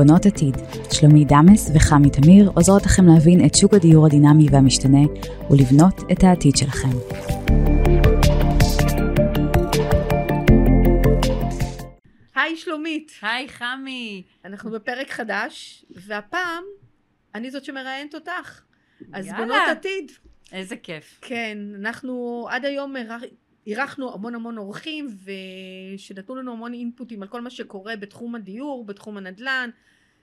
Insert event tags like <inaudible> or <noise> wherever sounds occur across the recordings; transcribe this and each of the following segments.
בונות עתיד. שלומי דמס וחמי תמיר עוזרות לכם להבין את שוק הדיור הדינמי והמשתנה ולבנות את העתיד שלכם. היי שלומית, היי חמי. אנחנו בפרק חדש, והפעם אני זאת שמראיינת אותך. אז יאללה. בונות עתיד. איזה כיף. כן, אנחנו עד היום אירח- אירחנו המון המון אורחים, ושנתנו לנו המון אינפוטים על כל מה שקורה בתחום הדיור, בתחום הנדל"ן,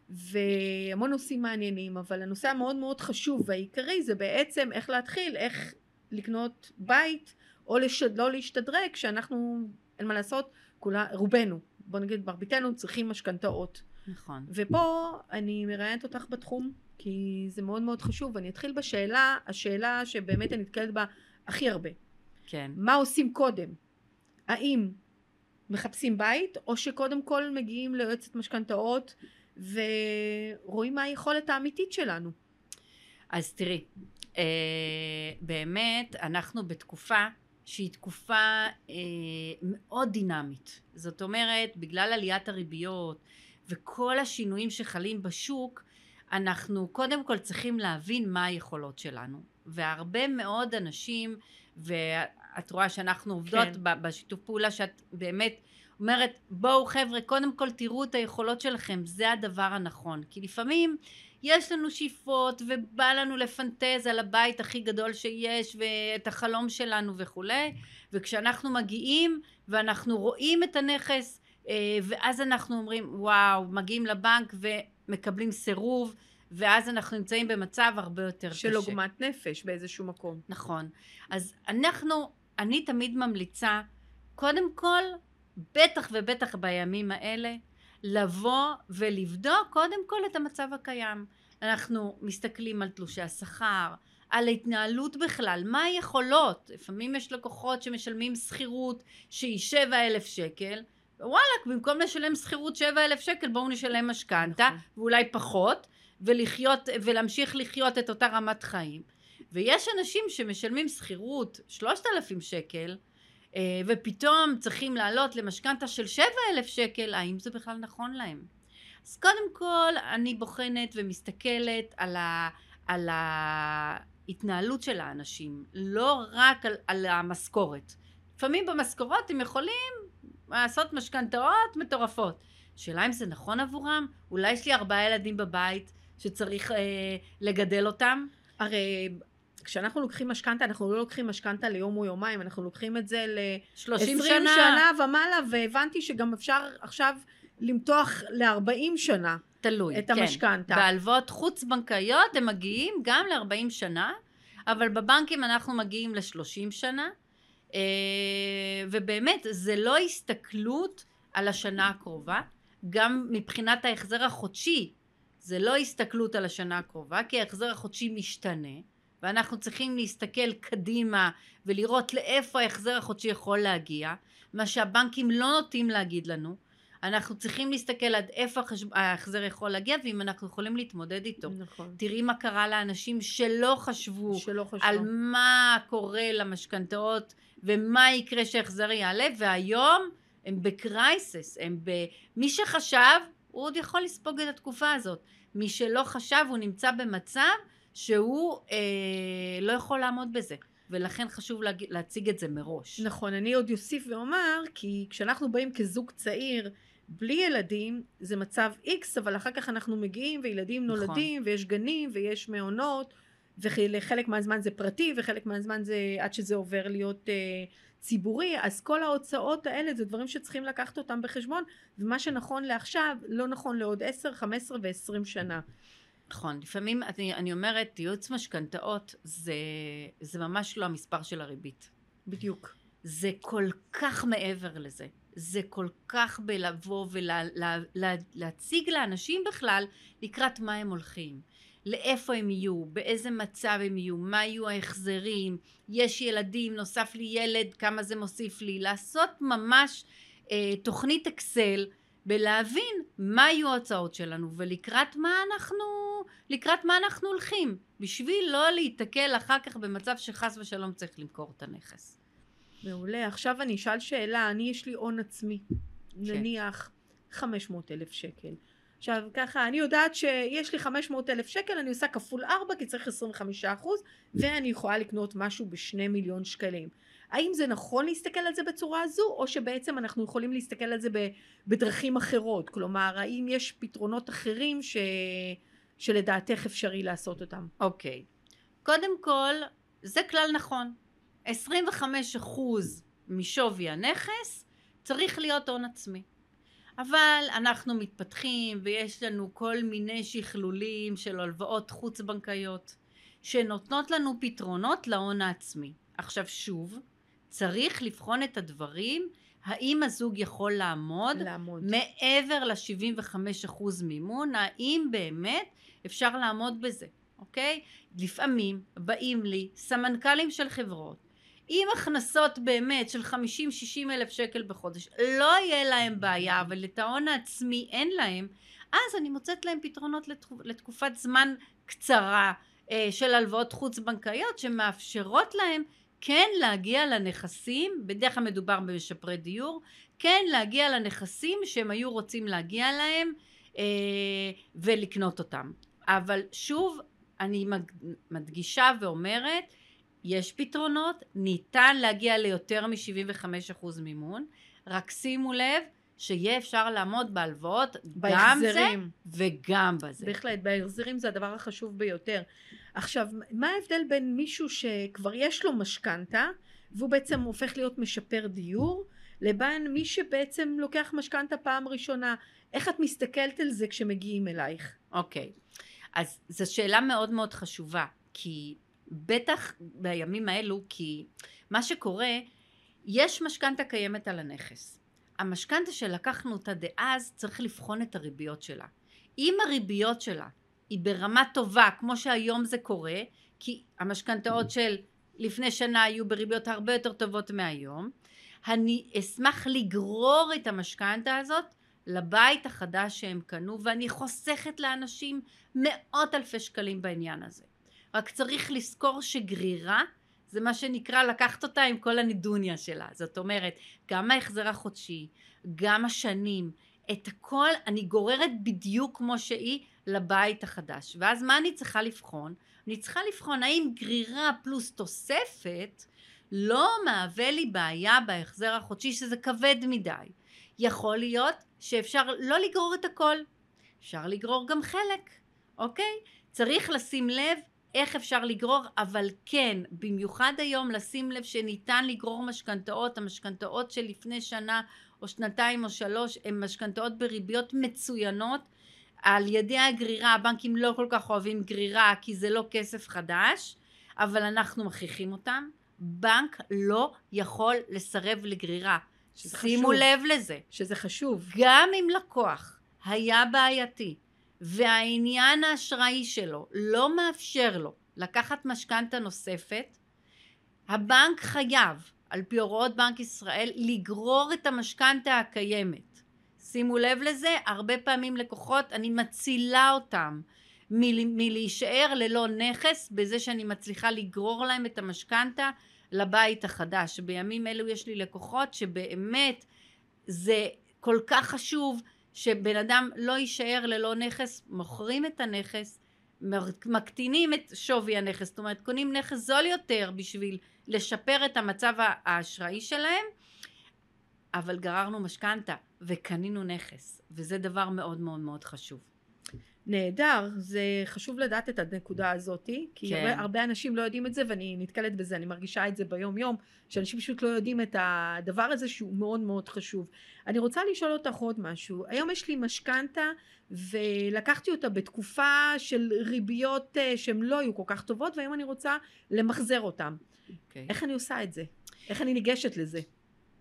והמון נושאים מעניינים, אבל הנושא המאוד מאוד חשוב והעיקרי זה בעצם איך להתחיל, איך לקנות בית, או לשד, לא להשתדרג, כשאנחנו, אין מה לעשות, כולה, רובנו, בוא נגיד מרביתנו צריכים משכנתאות. נכון. ופה אני מראיינת אותך בתחום, כי זה מאוד מאוד חשוב, ואני אתחיל בשאלה, השאלה שבאמת אני נתקלת בה הכי הרבה. כן. מה עושים קודם? האם מחפשים בית, או שקודם כל מגיעים ליועצת משכנתאות ורואים מה היכולת האמיתית שלנו? אז תראי, אה, באמת אנחנו בתקופה שהיא תקופה אה, מאוד דינמית. זאת אומרת, בגלל עליית הריביות וכל השינויים שחלים בשוק, אנחנו קודם כל צריכים להבין מה היכולות שלנו. והרבה מאוד אנשים, ואת רואה שאנחנו עובדות כן. בשיתוף פעולה שאת באמת אומרת, בואו חבר'ה, קודם כל תראו את היכולות שלכם, זה הדבר הנכון. כי לפעמים יש לנו שאיפות ובא לנו לפנטז על הבית הכי גדול שיש ואת החלום שלנו וכולי, וכשאנחנו מגיעים ואנחנו רואים את הנכס, אה, ואז אנחנו אומרים, וואו, מגיעים לבנק ומקבלים סירוב, ואז אנחנו נמצאים במצב הרבה יותר קשה. של עוגמת נפש באיזשהו מקום. נכון. אז אנחנו, אני תמיד ממליצה, קודם כל, בטח ובטח בימים האלה, לבוא ולבדוק קודם כל את המצב הקיים. אנחנו מסתכלים על תלושי השכר, על ההתנהלות בכלל, מה היכולות. לפעמים יש לקוחות שמשלמים שכירות שהיא שבע אלף שקל, וואלכ, במקום לשלם שכירות שבע אלף שקל, בואו נשלם משכנתה, נכון. ואולי פחות, ולחיות, ולהמשיך לחיות את אותה רמת חיים. ויש אנשים שמשלמים שכירות שלושת אלפים שקל, ופתאום צריכים לעלות למשכנתה של שבע אלף שקל, האם זה בכלל נכון להם? אז קודם כל אני בוחנת ומסתכלת על, ה, על ההתנהלות של האנשים, לא רק על, על המשכורת. לפעמים במשכורות הם יכולים לעשות משכנתאות מטורפות. שאלה אם זה נכון עבורם? אולי יש לי ארבעה ילדים בבית שצריך אה, לגדל אותם? הרי כשאנחנו לוקחים משכנתה, אנחנו לא לוקחים משכנתה ליום או יומיים, אנחנו לוקחים את זה ל-20 שלושים שנה. שנה? ומעלה, והבנתי שגם אפשר עכשיו למתוח ל-40 שנה. תלוי, את כן. המשכנתה. בהלוואות חוץ בנקאיות הם מגיעים גם ל-40 שנה, אבל בבנקים אנחנו מגיעים ל-30 שנה, אה, ובאמת זה לא הסתכלות על השנה הקרובה, גם מבחינת ההחזר החודשי זה לא הסתכלות על השנה הקרובה, כי ההחזר החודשי משתנה, ואנחנו צריכים להסתכל קדימה ולראות לאיפה ההחזר החודשי יכול להגיע, מה שהבנקים לא נוטים להגיד לנו. אנחנו צריכים להסתכל עד איפה ההחזר יכול להגיע ואם אנחנו יכולים להתמודד איתו. נכון. תראי מה קרה לאנשים שלא חשבו שלא חשבו. על מה קורה למשכנתאות ומה יקרה שההחזר יעלה והיום הם בקרייסס, הם ב... מי שחשב הוא עוד יכול לספוג את התקופה הזאת, מי שלא חשב הוא נמצא במצב שהוא אה, לא יכול לעמוד בזה ולכן חשוב להג... להציג את זה מראש. נכון, אני עוד אוסיף ואומר, כי כשאנחנו באים כזוג צעיר, בלי ילדים, זה מצב איקס, אבל אחר כך אנחנו מגיעים, וילדים נכון. נולדים, ויש גנים, ויש מעונות, וחלק מהזמן זה פרטי, וחלק מהזמן זה עד שזה עובר להיות אה, ציבורי, אז כל ההוצאות האלה זה דברים שצריכים לקחת אותם בחשבון, ומה שנכון לעכשיו, לא נכון לעוד 10, 15 ו-20 שנה. נכון, לפעמים אני, אני אומרת ייעוץ משכנתאות זה, זה ממש לא המספר של הריבית. בדיוק. זה כל כך מעבר לזה. זה כל כך בלבוא ולהציג לאנשים בכלל לקראת מה הם הולכים. לאיפה הם יהיו, באיזה מצב הם יהיו, מה יהיו ההחזרים, יש ילדים, נוסף לי ילד, כמה זה מוסיף לי, לעשות ממש אה, תוכנית אקסל בלהבין מה יהיו ההוצאות שלנו ולקראת מה אנחנו, לקראת מה אנחנו הולכים, בשביל לא להיתקל אחר כך במצב שחס ושלום צריך למכור את הנכס. מעולה. עכשיו אני אשאל שאלה, אני יש לי הון עצמי, כן. נניח 500 אלף שקל. עכשיו ככה, אני יודעת שיש לי 500 אלף שקל, אני עושה כפול 4 כי צריך 25 אחוז, ואני יכולה לקנות משהו בשני מיליון שקלים. האם זה נכון להסתכל על זה בצורה הזו, או שבעצם אנחנו יכולים להסתכל על זה בדרכים אחרות? כלומר, האם יש פתרונות אחרים ש... שלדעתך אפשרי לעשות אותם? אוקיי. Okay. קודם כל, זה כלל נכון. 25% משווי הנכס צריך להיות הון עצמי. אבל אנחנו מתפתחים ויש לנו כל מיני שכלולים של הלוואות חוץ בנקאיות שנותנות לנו פתרונות להון העצמי. עכשיו שוב, צריך לבחון את הדברים האם הזוג יכול לעמוד, לעמוד. מעבר ל-75% מימון, האם באמת אפשר לעמוד בזה, אוקיי? לפעמים באים לי סמנכ"לים של חברות עם הכנסות באמת של 50-60 אלף שקל בחודש, לא יהיה להם בעיה, אבל את ההון העצמי אין להם, אז אני מוצאת להם פתרונות לתקופת זמן קצרה אה, של הלוואות חוץ בנקאיות שמאפשרות להם כן להגיע לנכסים, בדרך כלל מדובר במשפרי דיור, כן להגיע לנכסים שהם היו רוצים להגיע להם אה, ולקנות אותם. אבל שוב, אני מדגישה ואומרת, יש פתרונות, ניתן להגיע ליותר מ-75% מימון, רק שימו לב שיהיה אפשר לעמוד בהלוואות גם זה וגם בזה. בהחלט, בהחזרים זה הדבר החשוב ביותר. עכשיו, מה ההבדל בין מישהו שכבר יש לו משכנתה והוא בעצם הופך להיות משפר דיור לבין מי שבעצם לוקח משכנתה פעם ראשונה? איך את מסתכלת על זה כשמגיעים אלייך? אוקיי, okay. אז זו שאלה מאוד מאוד חשובה, כי בטח בימים האלו, כי מה שקורה, יש משכנתה קיימת על הנכס. המשכנתה שלקחנו אותה דאז, צריך לבחון את הריביות שלה. אם הריביות שלה היא ברמה טובה, כמו שהיום זה קורה, כי המשכנתאות של לפני שנה היו בריביות הרבה יותר טובות מהיום, אני אשמח לגרור את המשכנתה הזאת לבית החדש שהם קנו, ואני חוסכת לאנשים מאות אלפי שקלים בעניין הזה. רק צריך לזכור שגרירה זה מה שנקרא לקחת אותה עם כל הנידוניה שלה. זאת אומרת, גם ההחזר החודשי, גם השנים, את הכל אני גוררת בדיוק כמו שהיא לבית החדש. ואז מה אני צריכה לבחון? אני צריכה לבחון האם גרירה פלוס תוספת לא מהווה לי בעיה בהחזר החודשי שזה כבד מדי. יכול להיות שאפשר לא לגרור את הכל, אפשר לגרור גם חלק, אוקיי? צריך לשים לב איך אפשר לגרור, אבל כן, במיוחד היום לשים לב שניתן לגרור משכנתאות, המשכנתאות של לפני שנה או שנתיים או שלוש הן משכנתאות בריביות מצוינות על ידי הגרירה, הבנקים לא כל כך אוהבים גרירה כי זה לא כסף חדש, אבל אנחנו מכריחים אותם. בנק לא יכול לסרב לגרירה. שימו חשוב. לב לזה. שזה חשוב. גם אם לקוח היה בעייתי והעניין האשראי שלו לא מאפשר לו לקחת משכנתה נוספת, הבנק חייב, על פי הוראות בנק ישראל, לגרור את המשכנתה הקיימת. שימו לב לזה, הרבה פעמים לקוחות, אני מצילה אותם מלהישאר ללא נכס בזה שאני מצליחה לגרור להם את המשכנתה לבית החדש. בימים אלו יש לי לקוחות שבאמת זה כל כך חשוב שבן אדם לא יישאר ללא נכס, מוכרים את הנכס, מקטינים את שווי הנכס, זאת אומרת קונים נכס זול יותר בשביל לשפר את המצב האשראי שלהם, אבל גררנו משכנתה וקנינו נכס, וזה דבר מאוד מאוד מאוד חשוב. נהדר, זה חשוב לדעת את הנקודה הזאתי, כי כן. הרבה, הרבה אנשים לא יודעים את זה ואני נתקלת בזה, אני מרגישה את זה ביום יום, שאנשים פשוט לא יודעים את הדבר הזה שהוא מאוד מאוד חשוב. אני רוצה לשאול אותך עוד משהו, היום יש לי משכנתה ולקחתי אותה בתקופה של ריביות אה, שהן לא היו כל כך טובות והיום אני רוצה למחזר אותן. Okay. אוקיי. איך אני עושה את זה? איך אני ניגשת לזה?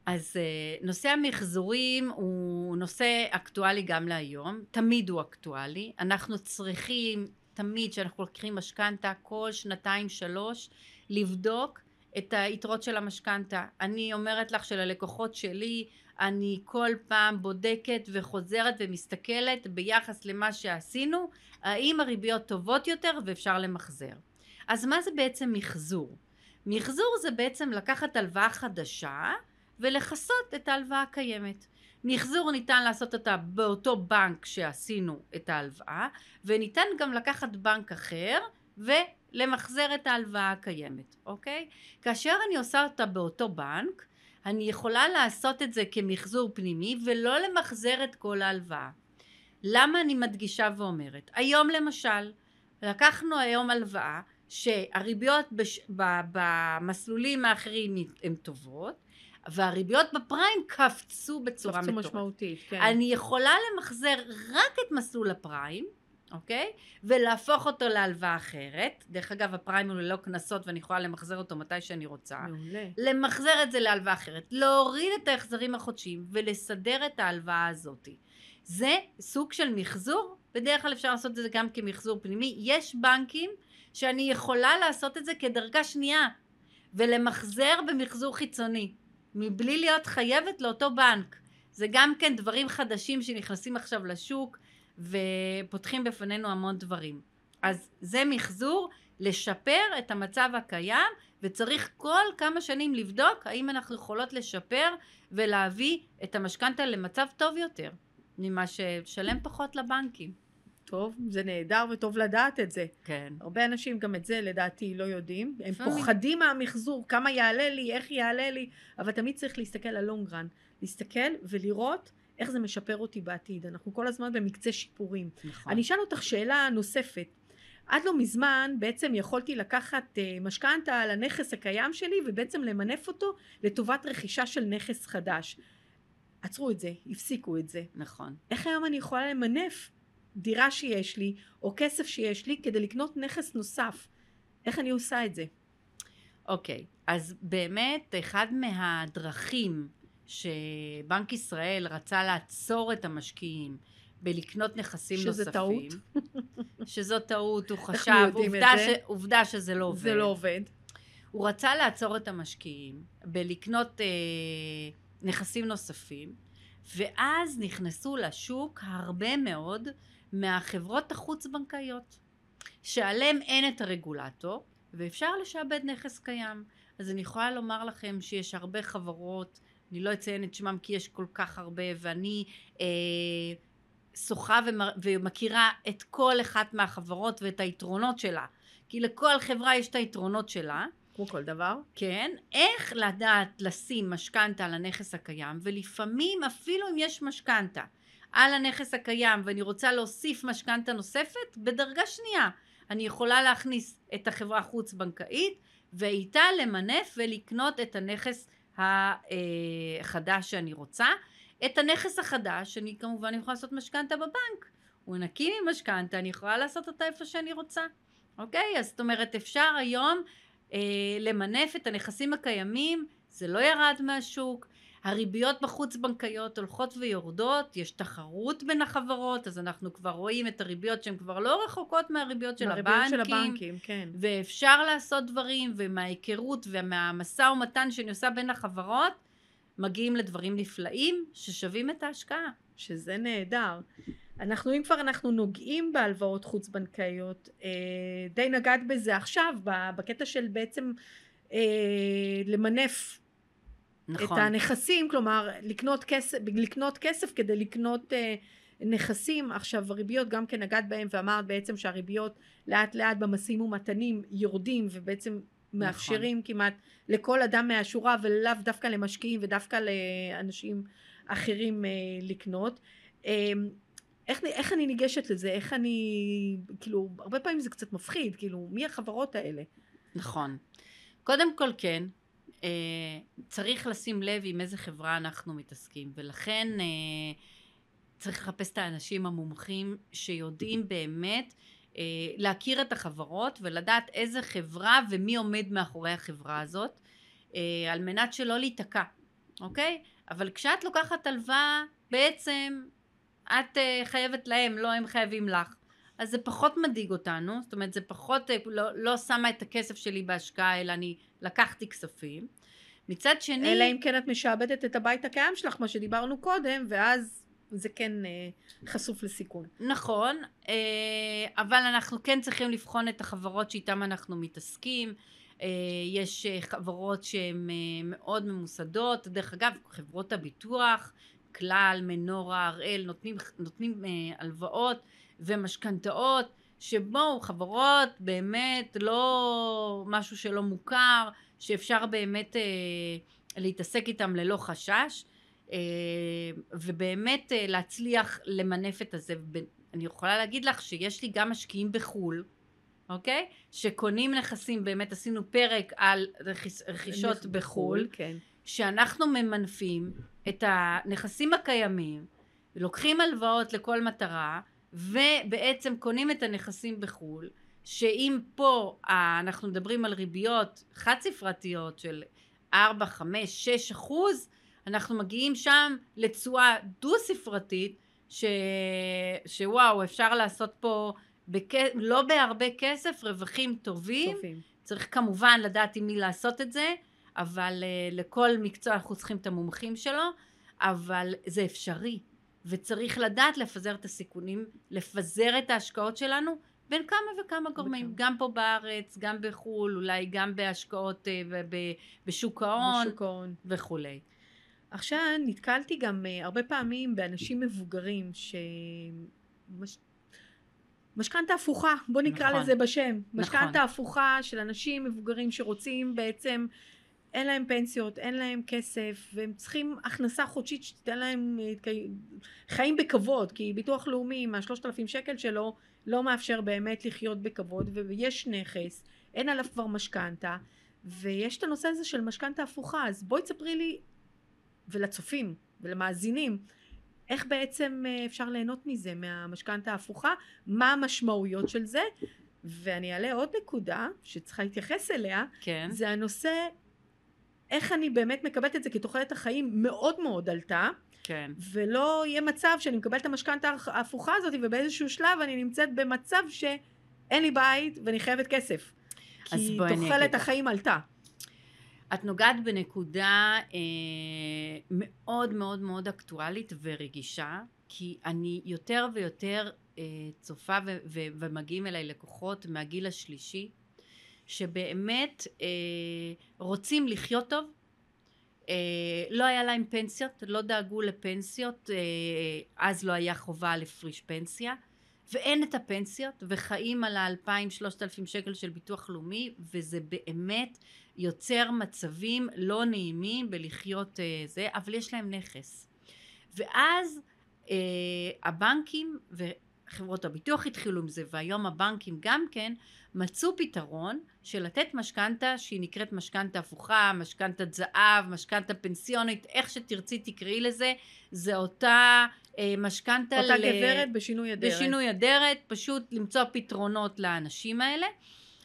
אז אה, נושא המחזורים הוא נושא אקטואלי גם להיום, תמיד הוא אקטואלי, אנחנו צריכים תמיד כשאנחנו לוקחים משכנתה כל שנתיים שלוש לבדוק את היתרות של המשכנתה. אני אומרת לך שללקוחות שלי אני כל פעם בודקת וחוזרת ומסתכלת ביחס למה שעשינו, האם הריביות טובות יותר ואפשר למחזר. אז מה זה בעצם מחזור? מחזור זה בעצם לקחת הלוואה חדשה ולכסות את ההלוואה הקיימת. מחזור ניתן לעשות אותה באותו בנק שעשינו את ההלוואה, וניתן גם לקחת בנק אחר ולמחזר את ההלוואה הקיימת, אוקיי? כאשר אני עושה אותה באותו בנק, אני יכולה לעשות את זה כמחזור פנימי ולא למחזר את כל ההלוואה. למה אני מדגישה ואומרת? היום למשל, לקחנו היום הלוואה שהריביות בש... במסלולים האחרים הן טובות והריביות בפריים קפצו בצורה קפצו מטורפת. משמעותית, כן. אני יכולה למחזר רק את מסלול הפריים, אוקיי? ולהפוך אותו להלוואה אחרת. דרך אגב, הפריים הוא ללא קנסות ואני יכולה למחזר אותו מתי שאני רוצה. מעולה. למחזר את זה להלוואה אחרת. להוריד את ההחזרים החודשיים ולסדר את ההלוואה הזאתי. זה סוג של מחזור, בדרך כלל אפשר לעשות את זה גם כמחזור פנימי. יש בנקים שאני יכולה לעשות את זה כדרגה שנייה ולמחזר במחזור חיצוני. מבלי להיות חייבת לאותו בנק. זה גם כן דברים חדשים שנכנסים עכשיו לשוק ופותחים בפנינו המון דברים. אז זה מחזור לשפר את המצב הקיים וצריך כל כמה שנים לבדוק האם אנחנו יכולות לשפר ולהביא את המשכנתה למצב טוב יותר ממה ששלם פחות לבנקים. טוב, זה נהדר וטוב לדעת את זה. כן. הרבה אנשים גם את זה לדעתי לא יודעים. הם. פוחדים מהמחזור, כמה יעלה לי, איך יעלה לי, אבל תמיד צריך להסתכל על לונגרן. להסתכל ולראות איך זה משפר אותי בעתיד. אנחנו כל הזמן במקצה שיפורים. נכון. אני אשאל אותך שאלה נוספת. עד לא מזמן בעצם יכולתי לקחת אה, משכנתה על הנכס הקיים שלי ובעצם למנף אותו לטובת רכישה של נכס חדש. עצרו את זה, הפסיקו את זה. נכון. איך היום אני יכולה למנף דירה שיש לי או כסף שיש לי כדי לקנות נכס נוסף? איך אני עושה את זה? אוקיי, אז באמת אחד מהדרכים שבנק ישראל רצה לעצור את המשקיעים בלקנות נכסים שזה נוספים, טעות. <laughs> שזו טעות, הוא חשב, עובדה? ש... עובדה שזה לא עובד, זה לא עובד. הוא רצה לעצור את המשקיעים בלקנות אה, נכסים נוספים, ואז נכנסו לשוק הרבה מאוד מהחברות החוץ-בנקאיות, שעליהם אין את הרגולטור, ואפשר לשעבד נכס קיים. אז אני יכולה לומר לכם שיש הרבה חברות, אני לא אציין את שמם כי יש כל כך הרבה, ואני אה, שוחה ומ- ומכירה את כל אחת מהחברות ואת היתרונות שלה. כי לכל חברה יש את היתרונות שלה. כמו כל דבר. כן, איך לדעת לשים משכנתה על הנכס הקיים, ולפעמים אפילו אם יש משכנתה על הנכס הקיים ואני רוצה להוסיף משכנתה נוספת, בדרגה שנייה אני יכולה להכניס את החברה החוץ בנקאית ואיתה למנף ולקנות את הנכס החדש שאני רוצה. את הנכס החדש אני כמובן יכולה לעשות משכנתה בבנק, הוא נקי ממשכנתה, אני יכולה לעשות אותה איפה שאני רוצה, אוקיי? אז זאת אומרת אפשר היום אה, למנף את הנכסים הקיימים, זה לא ירד מהשוק, הריביות בחוץ בנקאיות הולכות ויורדות, יש תחרות בין החברות, אז אנחנו כבר רואים את הריביות שהן כבר לא רחוקות מהריביות של מהריביות הבנקים, של הבנקים, כן. ואפשר לעשות דברים, ומההיכרות ומהמשא ומתן שאני עושה בין החברות, מגיעים לדברים נפלאים ששווים את ההשקעה. שזה נהדר. אנחנו, אם כבר אנחנו נוגעים בהלוואות חוץ בנקאיות, אה, די נגעת בזה עכשיו, בקטע של בעצם אה, למנף נכון. את הנכסים, כלומר לקנות כסף, לקנות כסף כדי לקנות אה, נכסים. עכשיו הריביות גם כן נגעת בהם ואמרת בעצם שהריביות לאט לאט במשאים ומתנים יורדים ובעצם מאפשרים כמעט לכל אדם מהשורה ולאו דווקא למשקיעים ודווקא לאנשים אחרים אה, לקנות. אה, איך, איך אני ניגשת לזה? איך אני, כאילו, הרבה פעמים זה קצת מפחיד, כאילו, מי החברות האלה? נכון. קודם כל כן, אה, צריך לשים לב עם איזה חברה אנחנו מתעסקים, ולכן אה, צריך לחפש את האנשים המומחים שיודעים באמת אה, להכיר את החברות ולדעת איזה חברה ומי עומד מאחורי החברה הזאת, אה, על מנת שלא להיתקע, אוקיי? אבל כשאת לוקחת הלוואה, בעצם את אה, חייבת להם, לא הם חייבים לך. אז זה פחות מדאיג אותנו, זאת אומרת זה פחות, אה, לא, לא שמה את הכסף שלי בהשקעה, אלא אני לקחתי כספים. מצד שני... אלא אם כן את משעבדת את הבית הקיים שלך, מה שדיברנו קודם, ואז זה כן אה, חשוף לסיכון. נכון, אה, אבל אנחנו כן צריכים לבחון את החברות שאיתן אנחנו מתעסקים. אה, יש אה, חברות שהן אה, מאוד ממוסדות, דרך אגב, חברות הביטוח, כלל, מנורה, הראל, נותנים, נותנים אה, הלוואות ומשכנתאות, שבואו, חברות באמת לא משהו שלא מוכר, שאפשר באמת אה, להתעסק איתם ללא חשש, אה, ובאמת אה, להצליח למנף את הזה. אני יכולה להגיד לך שיש לי גם משקיעים בחו"ל, אוקיי? שקונים נכסים, באמת עשינו פרק על רכיש, רכישות בחו"ל, כן. שאנחנו ממנפים את הנכסים הקיימים, לוקחים הלוואות לכל מטרה, ובעצם קונים את הנכסים בחו"ל, שאם פה אנחנו מדברים על ריביות חד ספרתיות של 4, 5, 6 אחוז, אנחנו מגיעים שם לתשואה דו ספרתית, ש... שוואו אפשר לעשות פה בכ... לא בהרבה כסף רווחים טובים. טובים. צריך כמובן לדעת עם מי לעשות את זה, אבל uh, לכל מקצוע אנחנו צריכים את המומחים שלו, אבל זה אפשרי. וב לדעת לפזר את הסיכונים, לפזר את ההשקעות שלנו בין כמה וכמה גורמים, בכמה. גם פה בארץ, גם בחו"ל, אולי גם בהשקעות uh, בשוק ההון, וכולי. עכשיו נתקלתי גם uh, הרבה פעמים באנשים מבוגרים ש... מש... משכנתה הפוכה, בוא נקרא נכון, לזה בשם. נכון. משכנתה הפוכה של אנשים מבוגרים שרוצים בעצם, אין להם פנסיות, אין להם כסף, והם צריכים הכנסה חודשית שתיתן להם אה, חיים בכבוד, כי ביטוח לאומי עם השלושת אלפים שקל שלו לא מאפשר באמת לחיות בכבוד, ויש נכס, אין עליו כבר משכנתה, ויש את הנושא הזה של משכנתה הפוכה, אז בואי תספרי לי, ולצופים, ולמאזינים, איך בעצם אה, אפשר ליהנות מזה, מהמשכנתה ההפוכה, מה המשמעויות של זה, ואני אעלה עוד נקודה שצריכה להתייחס אליה, כן. זה הנושא איך אני באמת מקבלת את זה כי תוחלת החיים מאוד מאוד עלתה. כן. ולא יהיה מצב שאני מקבלת את המשכנתה ההפוכה הזאת ובאיזשהו שלב אני נמצאת במצב שאין לי בית ואני חייבת כסף. כי תוחלת החיים עלתה. את נוגעת בנקודה אה, מאוד מאוד מאוד אקטואלית ורגישה, כי אני יותר ויותר אה, צופה ו- ו- ומגיעים אליי לקוחות מהגיל השלישי, שבאמת אה, רוצים לחיות טוב, אה, לא היה להם פנסיות, לא דאגו לפנסיות, אה, אז לא היה חובה לפריש פנסיה, ואין את הפנסיות, וחיים על האלפיים, שלושת אלפים שקל של ביטוח לאומי, וזה באמת יוצר מצבים לא נעימים בלחיות אה, זה, אבל יש להם נכס. ואז אה, הבנקים וחברות הביטוח התחילו עם זה, והיום הבנקים גם כן מצאו פתרון של לתת משכנתה שהיא נקראת משכנתה הפוכה, משכנתת זהב, משכנתה פנסיונית, איך שתרצי תקראי לזה, זה אותה אה, משכנתה אותה ל... גברת בשינוי אדרת. בשינוי אדרת, פשוט למצוא פתרונות לאנשים האלה,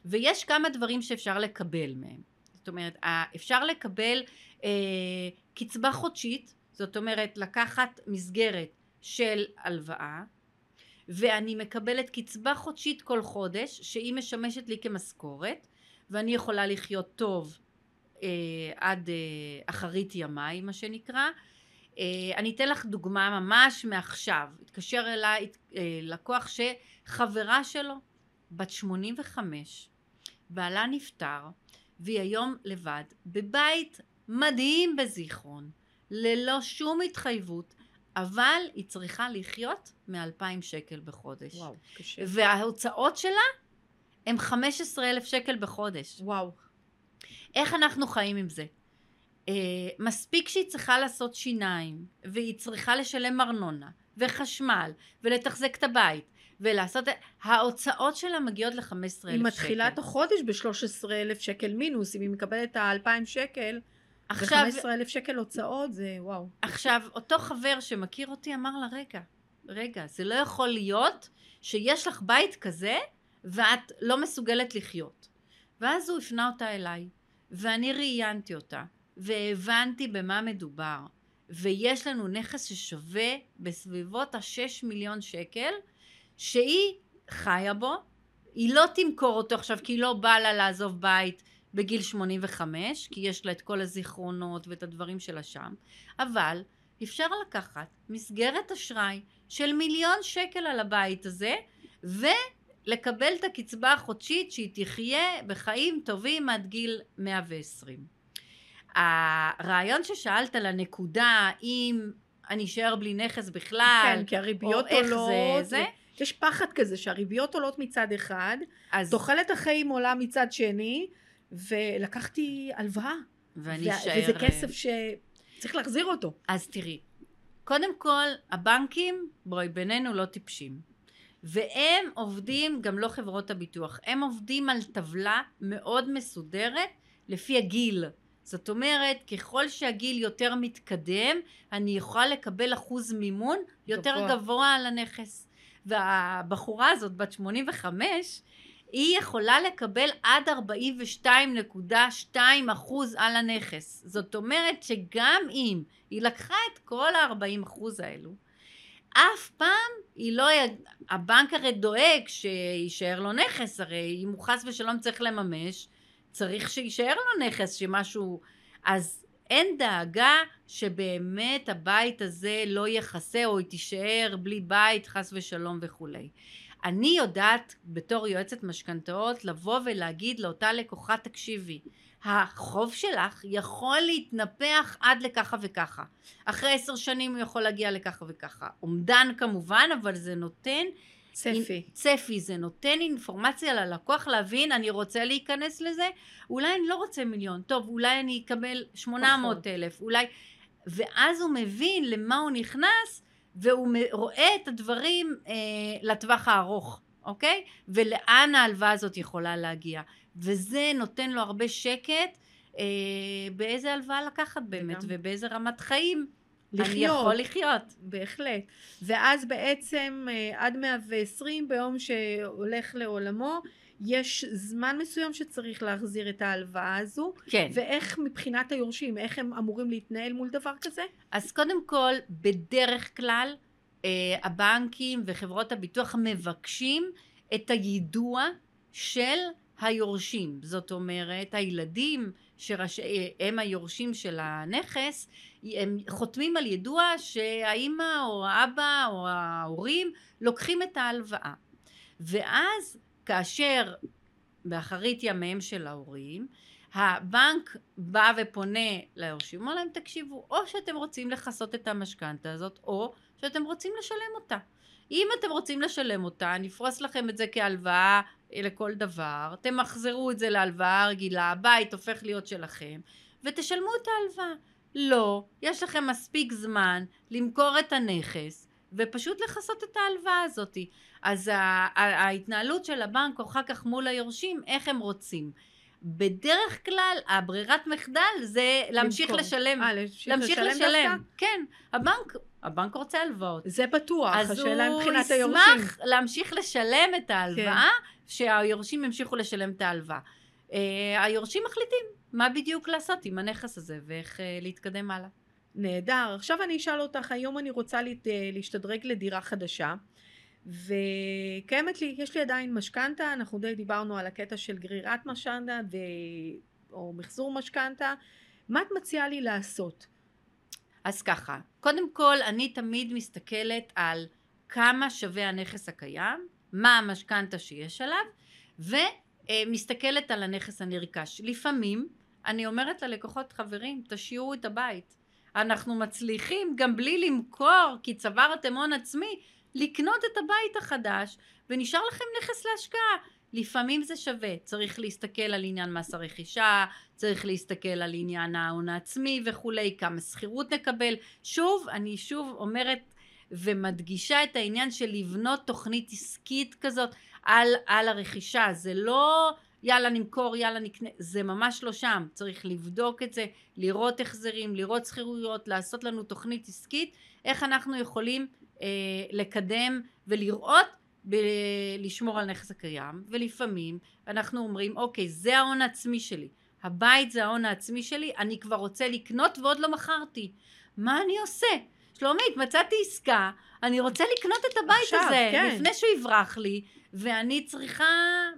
ויש כמה דברים שאפשר לקבל מהם. זאת אומרת, אפשר לקבל אה, קצבה חודשית, זאת אומרת לקחת מסגרת של הלוואה, ואני מקבלת קצבה חודשית כל חודש, שהיא משמשת לי כמשכורת, ואני יכולה לחיות טוב אה, עד אה, אחרית ימיי, מה שנקרא. אה, אני אתן לך דוגמה ממש מעכשיו. התקשר אליי אה, לקוח שחברה שלו, בת 85, בעלה נפטר, והיא היום לבד, בבית מדהים בזיכרון, ללא שום התחייבות, אבל היא צריכה לחיות מאלפיים שקל בחודש. וואו, קשה. וההוצאות שלה הם 15 אלף שקל בחודש. וואו. איך אנחנו חיים עם זה? Uh, מספיק שהיא צריכה לעשות שיניים, והיא צריכה לשלם ארנונה, וחשמל, ולתחזק את הבית, ולעשות, ההוצאות שלה מגיעות ל-15 אלף שקל. היא מתחילה את החודש ב-13 אלף שקל מינוס, אם היא מקבלת את ה-2,000 שקל, עכשיו, ו-15 אלף שקל הוצאות זה וואו. עכשיו, אותו חבר שמכיר אותי אמר לה, רגע, רגע, זה לא יכול להיות שיש לך בית כזה, ואת לא מסוגלת לחיות. ואז הוא הפנה אותה אליי, ואני ראיינתי אותה, והבנתי במה מדובר. ויש לנו נכס ששווה בסביבות ה-6 מיליון שקל, שהיא חיה בו, היא לא תמכור אותו עכשיו כי היא לא באה לה לעזוב בית בגיל 85, כי יש לה את כל הזיכרונות ואת הדברים שלה שם, אבל אפשר לקחת מסגרת אשראי של מיליון שקל על הבית הזה, ולקבל את הקצבה החודשית שהיא תחיה בחיים טובים עד גיל 120. הרעיון ששאלת על הנקודה אם אני אשאר בלי נכס בכלל, כן, כי הריביות או איך זה, עולות. זה. יש פחד כזה שהריביות עולות מצד אחד, אז, תוחלת החיים עולה מצד שני, ולקחתי הלוואה. ואני ו- אשאר... וזה כסף שצריך להחזיר אותו. אז תראי, קודם כל, הבנקים, בואי, בינינו לא טיפשים. והם עובדים, גם לא חברות הביטוח, הם עובדים על טבלה מאוד מסודרת לפי הגיל. זאת אומרת, ככל שהגיל יותר מתקדם, אני יכולה לקבל אחוז מימון יותר. גבוה, גבוה על הנכס. והבחורה הזאת, בת 85, היא יכולה לקבל עד 42.2 אחוז על הנכס. זאת אומרת שגם אם היא לקחה את כל ה-40 אחוז האלו, אף פעם היא לא... הבנק הרי דואג שיישאר לו נכס, הרי אם הוא חס ושלום צריך לממש, צריך שיישאר לו נכס, שמשהו... אז אין דאגה שבאמת הבית הזה לא יכסה או היא תישאר בלי בית, חס ושלום וכולי. אני יודעת בתור יועצת משכנתאות לבוא ולהגיד לאותה לקוחה תקשיבי החוב שלך יכול להתנפח עד לככה וככה. אחרי עשר שנים הוא יכול להגיע לככה וככה. אומדן כמובן אבל זה נותן צפי. צפי זה נותן אינפורמציה ללקוח להבין אני רוצה להיכנס לזה אולי אני לא רוצה מיליון טוב אולי אני אקבל 800 אלף אולי ואז הוא מבין למה הוא נכנס והוא רואה את הדברים אה, לטווח הארוך אוקיי ולאן ההלוואה הזאת יכולה להגיע וזה נותן לו הרבה שקט אה, באיזה הלוואה לקחת באמת לגמרי. ובאיזה רמת חיים אני לחיות. יכול לחיות בהחלט. ואז בעצם אה, עד 120 ביום שהולך לעולמו, יש זמן מסוים שצריך להחזיר את ההלוואה הזו, כן ואיך מבחינת היורשים, איך הם אמורים להתנהל מול דבר כזה? אז קודם כל, בדרך כלל אה, הבנקים וחברות הביטוח מבקשים את היידוע של היורשים. זאת אומרת, הילדים שהם היורשים של הנכס, הם חותמים על ידוע שהאימא או האבא או ההורים לוקחים את ההלוואה. ואז כאשר באחרית ימיהם של ההורים, הבנק בא ופונה ליורשים, אומר להם תקשיבו, או שאתם רוצים לכסות את המשכנתה הזאת, או שאתם רוצים לשלם אותה. אם אתם רוצים לשלם אותה, נפרוס לכם את זה כהלוואה לכל דבר, תמחזרו את זה להלוואה רגילה, הבית הופך להיות שלכם, ותשלמו את ההלוואה. לא, יש לכם מספיק זמן למכור את הנכס, ופשוט לכסות את ההלוואה הזאת. אז ההתנהלות של הבנק אחר כך מול היורשים, איך הם רוצים. בדרך כלל הברירת מחדל זה להמשיך למכור. לשלם, אה, להמשיך להמשיך לשלם לשלם, דווקא? כן, הבנק, הבנק רוצה הלוואות, זה בטוח, אז השאלה הוא מבחינת היורשים. ישמח להמשיך לשלם את ההלוואה, שהיורשים ימשיכו לשלם את ההלוואה. אה, היורשים מחליטים מה בדיוק לעשות עם הנכס הזה ואיך אה, להתקדם הלאה. נהדר. עכשיו אני אשאל אותך, היום אני רוצה להת- להשתדרג לדירה חדשה, וקיימת לי, יש לי עדיין משכנתה, אנחנו די דיברנו על הקטע של גרירת משכנתה ו... או מחזור משכנתה. מה את מציעה לי לעשות? אז ככה, קודם כל אני תמיד מסתכלת על כמה שווה הנכס הקיים, מה המשכנתה שיש עליו, ומסתכלת על הנכס הנרכש. לפעמים אני אומרת ללקוחות, חברים, תשאירו את הבית. אנחנו מצליחים גם בלי למכור, כי צברתם הון עצמי, לקנות את הבית החדש, ונשאר לכם נכס להשקעה. לפעמים זה שווה, צריך להסתכל על עניין מס הרכישה, צריך להסתכל על עניין ההון העצמי וכולי, כמה שכירות נקבל. שוב, אני שוב אומרת ומדגישה את העניין של לבנות תוכנית עסקית כזאת על, על הרכישה. זה לא יאללה נמכור, יאללה נקנה, זה ממש לא שם. צריך לבדוק את זה, לראות החזרים, לראות שכירויות, לעשות לנו תוכנית עסקית, איך אנחנו יכולים לקדם ולראות לשמור על נכס הקיים ולפעמים אנחנו אומרים אוקיי זה ההון העצמי שלי הבית זה ההון העצמי שלי אני כבר רוצה לקנות ועוד לא מכרתי מה אני עושה? שלומית מצאתי עסקה אני רוצה לקנות את הבית עכשיו, הזה כן. לפני שהוא יברח לי ואני צריכה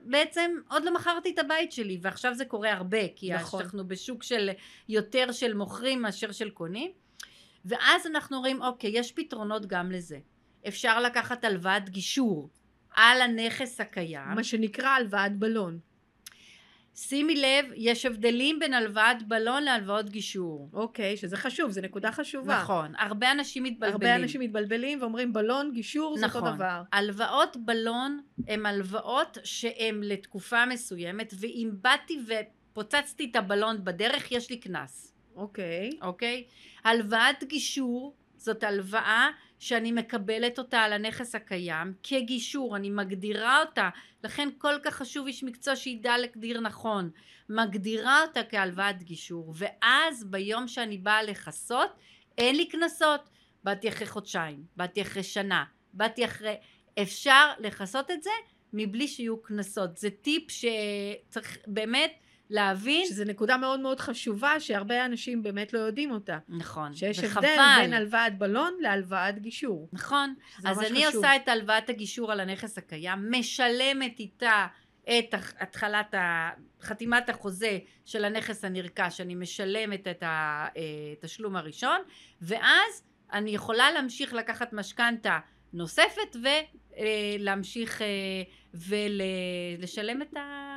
בעצם עוד לא מכרתי את הבית שלי ועכשיו זה קורה הרבה כי נכון. אנחנו בשוק של יותר של מוכרים מאשר של קונים ואז אנחנו רואים אוקיי יש פתרונות גם לזה אפשר לקחת הלוואת גישור על הנכס הקיים. מה שנקרא הלוואת בלון. שימי לב, יש הבדלים בין הלוואת בלון להלוואות גישור. אוקיי, שזה חשוב, זו נקודה חשובה. נכון, הרבה אנשים מתבלבלים. הרבה אנשים מתבלבלים ואומרים בלון, גישור, זה נכון. אותו דבר. הלוואות בלון הן הלוואות שהן לתקופה מסוימת, ואם באתי ופוצצתי את הבלון בדרך, יש לי קנס, אוקיי. אוקיי? הלוואת גישור זאת הלוואה שאני מקבלת אותה על הנכס הקיים כגישור, אני מגדירה אותה, לכן כל כך חשוב איש מקצוע שידע להגדיר נכון, מגדירה אותה כהלוואת גישור, ואז ביום שאני באה לכסות, אין לי קנסות, באתי אחרי חודשיים, באתי אחרי שנה, באתי אחרי, אפשר לכסות את זה מבלי שיהיו קנסות, זה טיפ שצריך באמת להבין, שזו נקודה מאוד מאוד חשובה, שהרבה אנשים באמת לא יודעים אותה. נכון, שיש וחבל. הבדל בין הלוואת בלון להלוואת גישור. נכון, אז אני חשוב. עושה את הלוואת הגישור על הנכס הקיים, משלמת איתה את התחלת. חתימת החוזה של הנכס הנרכש, אני משלמת את התשלום הראשון, ואז אני יכולה להמשיך לקחת משכנתה נוספת ולהמשיך ולשלם את, ה...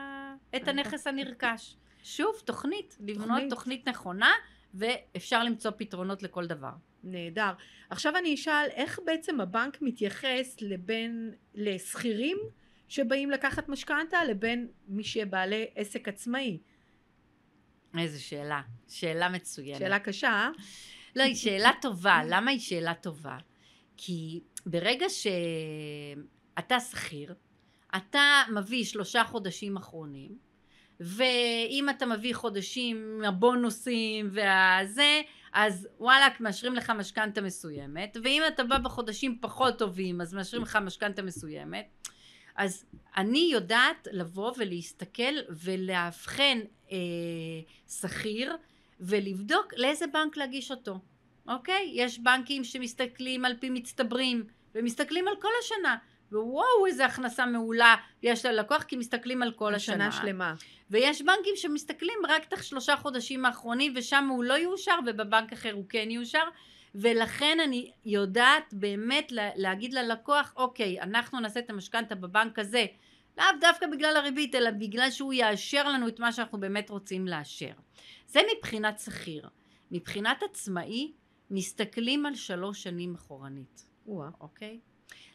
את הנכס הנרכש. שוב, תוכנית, לבנות תוכנית. תוכנית נכונה, ואפשר למצוא פתרונות לכל דבר. נהדר. עכשיו אני אשאל, איך בעצם הבנק מתייחס לבין, לשכירים שבאים לקחת משכנתה לבין מי שבעלי עסק עצמאי? איזה שאלה, שאלה מצוינת. שאלה קשה, אה? לא, היא שאלה טובה. למה היא שאלה טובה? כי ברגע שאתה שכיר, אתה מביא שלושה חודשים אחרונים, ואם אתה מביא חודשים הבונוסים והזה, אז וואלכ, מאשרים לך משכנתה מסוימת, ואם אתה בא בחודשים פחות טובים, אז מאשרים לך משכנתה מסוימת. אז אני יודעת לבוא ולהסתכל ולאבחן אה, שכיר ולבדוק לאיזה בנק להגיש אותו, אוקיי? יש בנקים שמסתכלים על פי מצטברים ומסתכלים על כל השנה ווואו איזה הכנסה מעולה יש ללקוח כי מסתכלים על כל השנה. שנה שלמה. ויש בנקים שמסתכלים רק את השלושה חודשים האחרונים ושם הוא לא יאושר ובבנק אחר הוא כן יאושר ולכן אני יודעת באמת לה, להגיד ללקוח אוקיי אנחנו נעשה את המשכנתה בבנק הזה לאו דווקא בגלל הריבית אלא בגלל שהוא יאשר לנו את מה שאנחנו באמת רוצים לאשר זה מבחינת שכיר מבחינת עצמאי מסתכלים על שלוש שנים אחורנית וואה. אוקיי?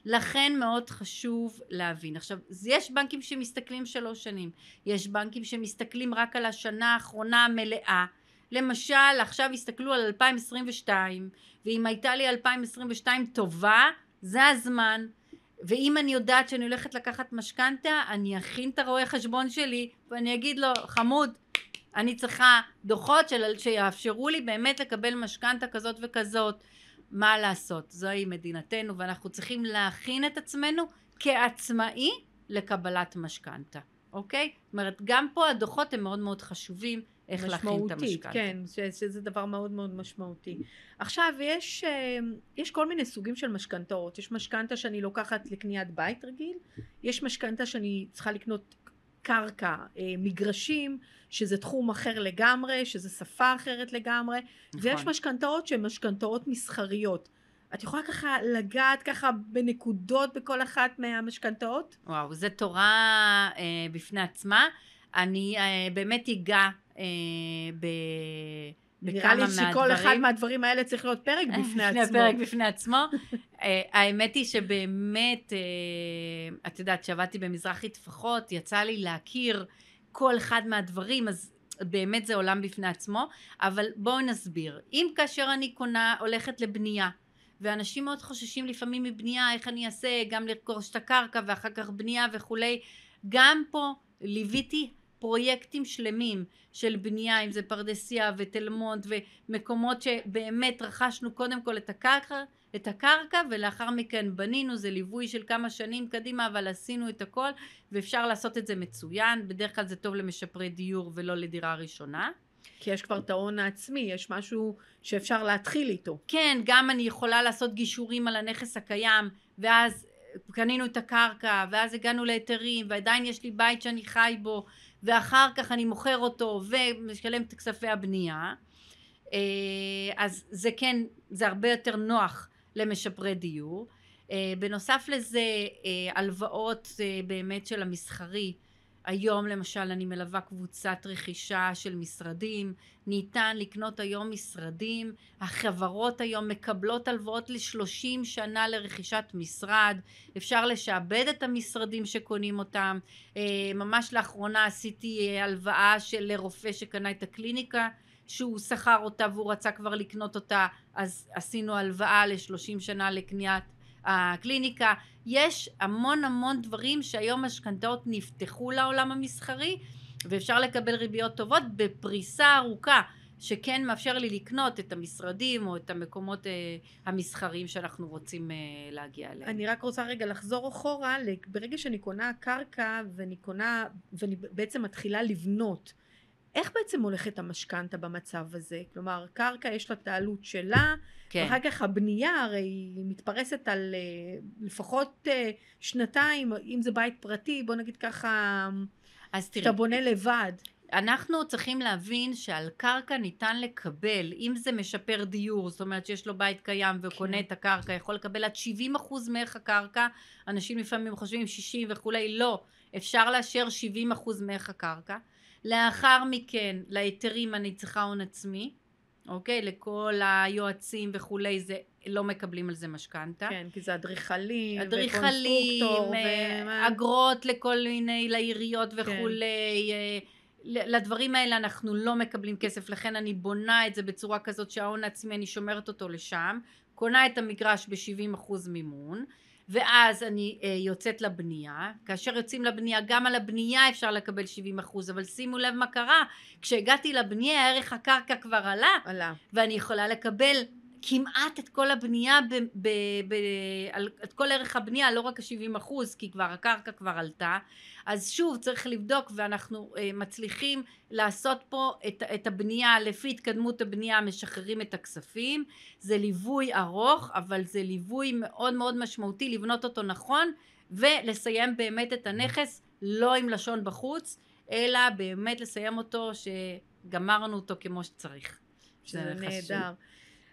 לכן מאוד חשוב להבין. עכשיו, יש בנקים שמסתכלים שלוש שנים, יש בנקים שמסתכלים רק על השנה האחרונה המלאה. למשל, עכשיו הסתכלו על 2022, ואם הייתה לי 2022 טובה, זה הזמן. ואם אני יודעת שאני הולכת לקחת משכנתה, אני אכין את הרואה חשבון שלי, ואני אגיד לו, חמוד, אני צריכה דוחות של, שיאפשרו לי באמת לקבל משכנתה כזאת וכזאת. מה לעשות, זוהי מדינתנו ואנחנו צריכים להכין את עצמנו כעצמאי לקבלת משכנתה, אוקיי? זאת אומרת, גם פה הדוחות הם מאוד מאוד חשובים, איך להכין את משמעותית, המשכנתה. כן, ש- שזה דבר מאוד מאוד משמעותי. עכשיו, יש, אה, יש כל מיני סוגים של משכנתאות. יש משכנתה שאני לוקחת לקניית בית רגיל, יש משכנתה שאני צריכה לקנות קרקע, אה, מגרשים, שזה תחום אחר לגמרי, שזה שפה אחרת לגמרי, נכון. ויש משכנתאות שהן משכנתאות מסחריות. את יכולה ככה לגעת ככה בנקודות בכל אחת מהמשכנתאות? וואו, זו תורה אה, בפני עצמה. אני אה, באמת אגע אה, ב... נראה לי שכל מהדברים. אחד מהדברים האלה צריך להיות פרק בפני עצמו. הפרק בפני עצמו. אה, האמת היא שבאמת, אה, את יודעת, כשעבדתי במזרחי טפחות, יצא לי להכיר כל אחד מהדברים, אז באמת זה עולם בפני עצמו. אבל בואו נסביר. אם כאשר אני קונה, הולכת לבנייה, ואנשים מאוד חוששים לפעמים מבנייה, איך אני אעשה, גם לרכוש את הקרקע ואחר כך בנייה וכולי, גם פה ליוויתי פרויקטים שלמים של בנייה, אם זה פרדסיה ותל מונד ומקומות שבאמת רכשנו קודם כל את הקרקע, את הקרקע ולאחר מכן בנינו, זה ליווי של כמה שנים קדימה, אבל עשינו את הכל ואפשר לעשות את זה מצוין, בדרך כלל זה טוב למשפרי דיור ולא לדירה ראשונה. כי יש כבר את ההון העצמי, יש משהו שאפשר להתחיל איתו. כן, גם אני יכולה לעשות גישורים על הנכס הקיים, ואז קנינו את הקרקע, ואז הגענו להיתרים, ועדיין יש לי בית שאני חי בו, ואחר כך אני מוכר אותו ומשלם את כספי הבנייה. אה, אז זה כן, זה הרבה יותר נוח למשפרי דיור. אה, בנוסף לזה, אה, הלוואות באמת של המסחרי, היום למשל אני מלווה קבוצת רכישה של משרדים, ניתן לקנות היום משרדים, החברות היום מקבלות הלוואות ל-30 שנה לרכישת משרד, אפשר לשעבד את המשרדים שקונים אותם, אה, ממש לאחרונה עשיתי אה, הלוואה של רופא שקנה את הקליניקה שהוא שכר אותה והוא רצה כבר לקנות אותה אז עשינו הלוואה ל-30 שנה לקניית הקליניקה, יש המון המון דברים שהיום משכנתאות נפתחו לעולם המסחרי ואפשר לקבל ריביות טובות בפריסה ארוכה שכן מאפשר לי לקנות את המשרדים או את המקומות אה, המסחריים שאנחנו רוצים אה, להגיע אליהם. אני רק רוצה רגע לחזור אחורה, ברגע שאני קונה קרקע ואני קונה, ואני בעצם מתחילה לבנות, איך בעצם הולכת המשכנתה במצב הזה? כלומר, קרקע יש לה את העלות שלה, כן. ואחר כך הבנייה הרי היא מתפרסת על אה, לפחות אה, שנתיים, אם זה בית פרטי, בוא נגיד ככה, אז תראי, שאתה בונה לבד. אנחנו צריכים להבין שעל קרקע ניתן לקבל, אם זה משפר דיור, זאת אומרת שיש לו בית קיים וקונה כן. את הקרקע, יכול לקבל עד 70 אחוז מערך הקרקע, אנשים לפעמים חושבים 60 וכולי, לא, אפשר לאשר 70 אחוז מערך הקרקע. לאחר מכן להיתרים אני צריכה הון עצמי, אוקיי? לכל היועצים וכולי זה לא מקבלים על זה משכנתה. כן, כי זה אדריכלים, אדריכלים, אה, אגרות לכל מיני, לעיריות כן. וכולי. כן. לדברים האלה אנחנו לא מקבלים כסף, לכן אני בונה את זה בצורה כזאת שההון העצמי אני שומרת אותו לשם, קונה את המגרש ב-70% מימון, ואז אני אה, יוצאת לבנייה, כאשר יוצאים לבנייה, גם על הבנייה אפשר לקבל 70 אחוז, אבל שימו לב מה קרה, כשהגעתי לבנייה ערך הקרקע כבר עלה, עלה. ואני יכולה לקבל כמעט את כל הבנייה, ב, ב, ב, על, את כל ערך הבנייה, לא רק ה-70 אחוז, כי כבר הקרקע כבר עלתה. אז שוב, צריך לבדוק, ואנחנו אה, מצליחים לעשות פה את, את הבנייה, לפי התקדמות הבנייה משחררים את הכספים. זה ליווי ארוך, אבל זה ליווי מאוד מאוד משמעותי, לבנות אותו נכון, ולסיים באמת את הנכס, לא עם לשון בחוץ, אלא באמת לסיים אותו שגמרנו אותו כמו שצריך. זה נהדר.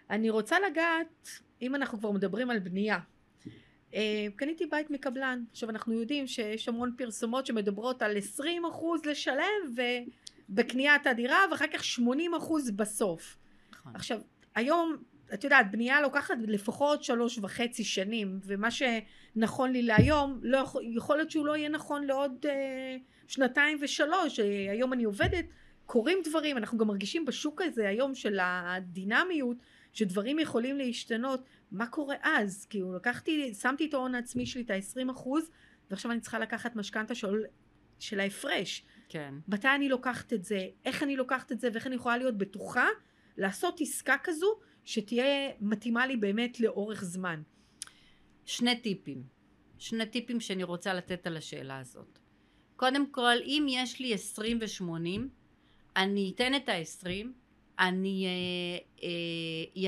אני רוצה לגעת, אם אנחנו כבר מדברים על בנייה, אה, קניתי בית מקבלן. עכשיו אנחנו יודעים שיש המון פרסומות שמדברות על 20% לשלם בקניית הדירה ואחר כך 80% בסוף. נכון. עכשיו היום את יודעת בנייה לוקחת לפחות שלוש וחצי שנים ומה שנכון לי להיום לא יכול, יכול להיות שהוא לא יהיה נכון לעוד אה, שנתיים ושלוש אה, היום אני עובדת קורים דברים אנחנו גם מרגישים בשוק הזה היום של הדינמיות שדברים יכולים להשתנות, מה קורה אז? כאילו לקחתי, שמתי את ההון העצמי שלי את ה-20 אחוז, ועכשיו אני צריכה לקחת משכנתה של, של ההפרש. כן. מתי אני לוקחת את זה? איך אני לוקחת את זה? ואיך אני יכולה להיות בטוחה לעשות עסקה כזו שתהיה מתאימה לי באמת לאורך זמן. שני טיפים. שני טיפים שאני רוצה לתת על השאלה הזאת. קודם כל, אם יש לי 20 ו-80, אני אתן את ה-20 אני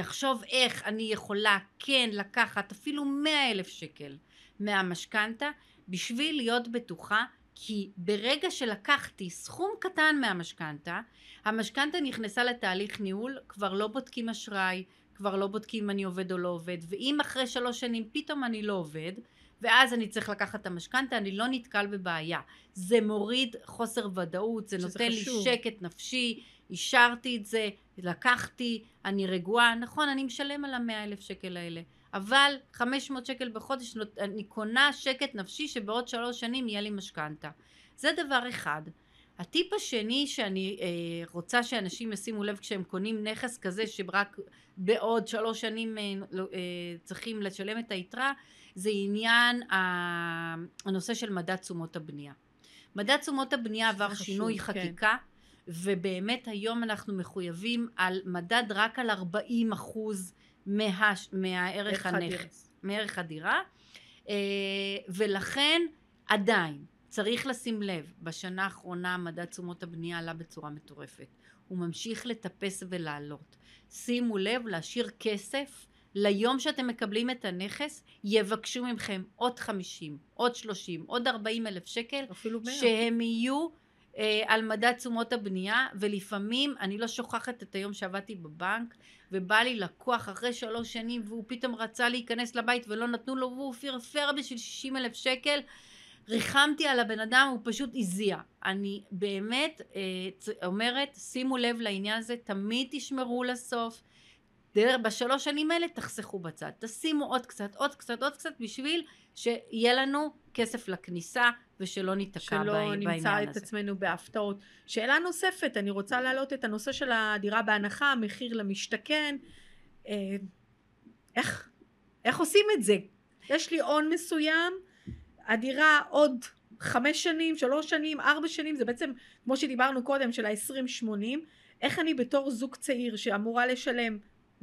אחשוב אה, אה, איך אני יכולה כן לקחת אפילו מאה אלף שקל מהמשכנתה בשביל להיות בטוחה כי ברגע שלקחתי סכום קטן מהמשכנתה, המשכנתה נכנסה לתהליך ניהול, כבר לא בודקים אשראי, כבר לא בודקים אם אני עובד או לא עובד, ואם אחרי שלוש שנים פתאום אני לא עובד, ואז אני צריך לקחת את המשכנתה, אני לא נתקל בבעיה. זה מוריד חוסר ודאות, זה נותן חשוב. לי שקט נפשי, אישרתי את זה, לקחתי, אני רגועה, נכון, אני משלם על המאה אלף שקל האלה, אבל 500 שקל בחודש, אני קונה שקט נפשי שבעוד שלוש שנים יהיה לי משכנתה. זה דבר אחד. הטיפ השני שאני אה, רוצה שאנשים ישימו לב כשהם קונים נכס כזה שרק בעוד שלוש שנים אה, לא, אה, צריכים לשלם את היתרה זה עניין הנושא של מדד תשומות הבנייה. מדד תשומות הבנייה עבר חשוב, שינוי כן. חקיקה ובאמת היום אנחנו מחויבים על מדד רק על 40 אחוז מה, מהערך הנכס, מערך הדירה. אה, ולכן עדיין צריך לשים לב בשנה האחרונה מדד תשומות הבנייה עלה בצורה מטורפת. הוא ממשיך לטפס ולעלות. שימו לב להשאיר כסף ליום שאתם מקבלים את הנכס יבקשו מכם עוד 50 עוד 30 עוד 40 אלף שקל אפילו 100 שהם יהיו אה, על מדד תשומות הבנייה ולפעמים אני לא שוכחת את היום שעבדתי בבנק ובא לי לקוח אחרי שלוש שנים והוא פתאום רצה להיכנס לבית ולא נתנו לו והוא פרפר בשביל 60 אלף שקל ריחמתי על הבן אדם, הוא פשוט הזיע. אני באמת אה, אומרת, שימו לב לעניין הזה, תמיד תשמרו לסוף. דרך, בשלוש שנים האלה תחסכו בצד, תשימו עוד קצת, עוד קצת, עוד קצת, בשביל שיהיה לנו כסף לכניסה ושלא ניתקע שלא בעניין הזה. נמצא את עצמנו בהפתעות. שאלה נוספת, אני רוצה להעלות את הנושא של הדירה בהנחה, מחיר למשתכן. אה, איך, איך עושים את זה? יש לי הון מסוים, הדירה עוד חמש שנים, שלוש שנים, ארבע שנים, זה בעצם, כמו שדיברנו קודם, של ה-20-80, איך אני בתור זוג צעיר שאמורה לשלם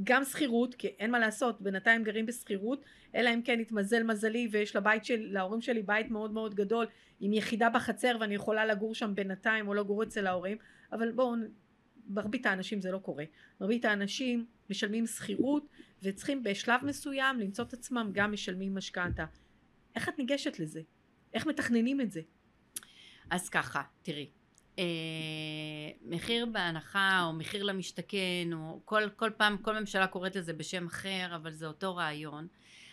גם שכירות, כי אין מה לעשות, בינתיים גרים בשכירות, אלא אם כן התמזל מזלי ויש לבית של, להורים שלי בית מאוד מאוד גדול עם יחידה בחצר ואני יכולה לגור שם בינתיים או לגור אצל ההורים, אבל בואו, מרבית האנשים זה לא קורה. מרבית האנשים משלמים שכירות וצריכים בשלב מסוים למצוא את עצמם גם משלמים משכנתה. איך את ניגשת לזה? איך מתכננים את זה? אז ככה, תראי, מחיר בהנחה או מחיר למשתכן או כל, כל פעם כל ממשלה קוראת לזה בשם אחר אבל זה אותו רעיון